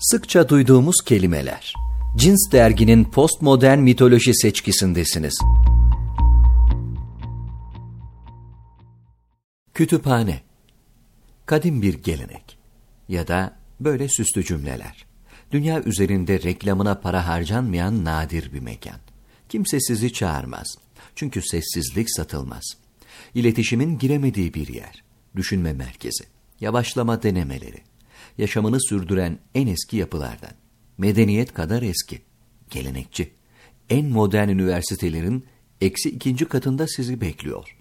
Sıkça duyduğumuz kelimeler. Cins derginin postmodern mitoloji seçkisindesiniz. Kütüphane Kadim bir gelenek ya da böyle süslü cümleler. Dünya üzerinde reklamına para harcanmayan nadir bir mekan. Kimse sizi çağırmaz. Çünkü sessizlik satılmaz. İletişimin giremediği bir yer. Düşünme merkezi. Yavaşlama denemeleri. Yaşamını sürdüren en eski yapılardan. Medeniyet kadar eski. Gelenekçi. En modern üniversitelerin eksi ikinci katında sizi bekliyor.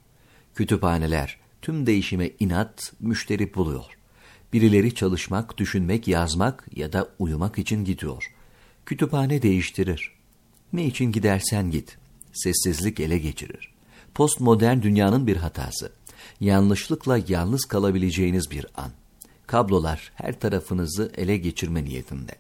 Kütüphaneler tüm değişime inat müşteri buluyor. Birileri çalışmak, düşünmek, yazmak ya da uyumak için gidiyor. Kütüphane değiştirir. Ne için gidersen git. Sessizlik ele geçirir. Postmodern dünyanın bir hatası. Yanlışlıkla yalnız kalabileceğiniz bir an. Kablolar her tarafınızı ele geçirme niyetinde.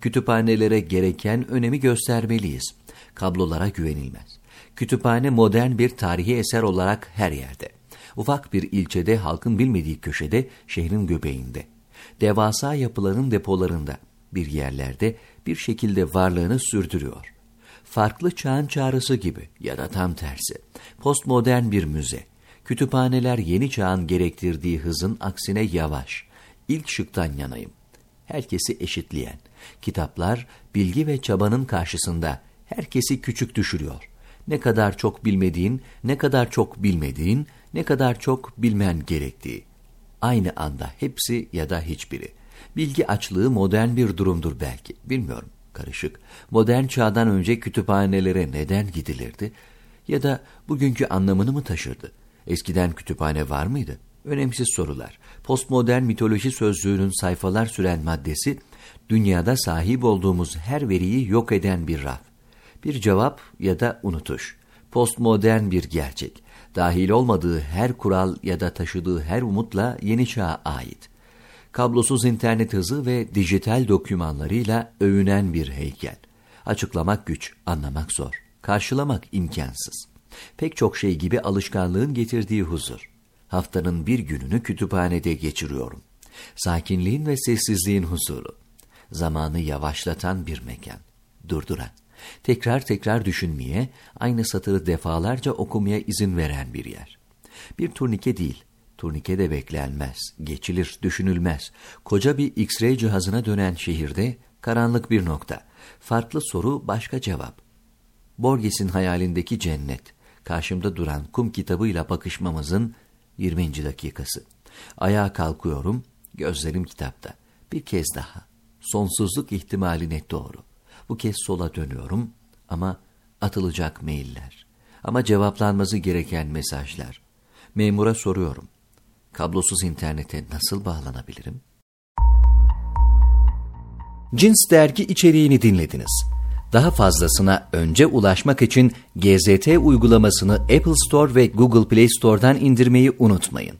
Kütüphanelere gereken önemi göstermeliyiz. Kablolara güvenilmez. Kütüphane modern bir tarihi eser olarak her yerde. Ufak bir ilçede halkın bilmediği köşede şehrin göbeğinde. Devasa yapıların depolarında bir yerlerde bir şekilde varlığını sürdürüyor. Farklı çağın çağrısı gibi ya da tam tersi. Postmodern bir müze. Kütüphaneler yeni çağın gerektirdiği hızın aksine yavaş. İlk şıktan yanayım. Herkesi eşitleyen. Kitaplar bilgi ve çabanın karşısında herkesi küçük düşürüyor. Ne kadar çok bilmediğin, ne kadar çok bilmediğin, ne kadar çok bilmen gerektiği. Aynı anda hepsi ya da hiçbiri. Bilgi açlığı modern bir durumdur belki, bilmiyorum, karışık. Modern çağdan önce kütüphanelere neden gidilirdi? Ya da bugünkü anlamını mı taşırdı? Eskiden kütüphane var mıydı? Önemsiz sorular. Postmodern mitoloji sözlüğünün sayfalar süren maddesi, dünyada sahip olduğumuz her veriyi yok eden bir raf. Bir cevap ya da unutuş. Postmodern bir gerçek dahil olmadığı her kural ya da taşıdığı her umutla yeni çağa ait. Kablosuz internet hızı ve dijital dokümanlarıyla övünen bir heykel. Açıklamak güç, anlamak zor, karşılamak imkansız. Pek çok şey gibi alışkanlığın getirdiği huzur. Haftanın bir gününü kütüphanede geçiriyorum. Sakinliğin ve sessizliğin huzuru. Zamanı yavaşlatan bir mekan. Durduran tekrar tekrar düşünmeye, aynı satırı defalarca okumaya izin veren bir yer. Bir turnike değil, turnike de beklenmez, geçilir, düşünülmez. Koca bir X-ray cihazına dönen şehirde karanlık bir nokta. Farklı soru, başka cevap. Borges'in hayalindeki cennet, karşımda duran kum kitabıyla bakışmamızın 20. dakikası. Ayağa kalkıyorum, gözlerim kitapta. Bir kez daha. Sonsuzluk ihtimali net doğru. Bu kez sola dönüyorum ama atılacak mailler. Ama cevaplanması gereken mesajlar. Memura soruyorum. Kablosuz internete nasıl bağlanabilirim? Cins dergi içeriğini dinlediniz. Daha fazlasına önce ulaşmak için GZT uygulamasını Apple Store ve Google Play Store'dan indirmeyi unutmayın.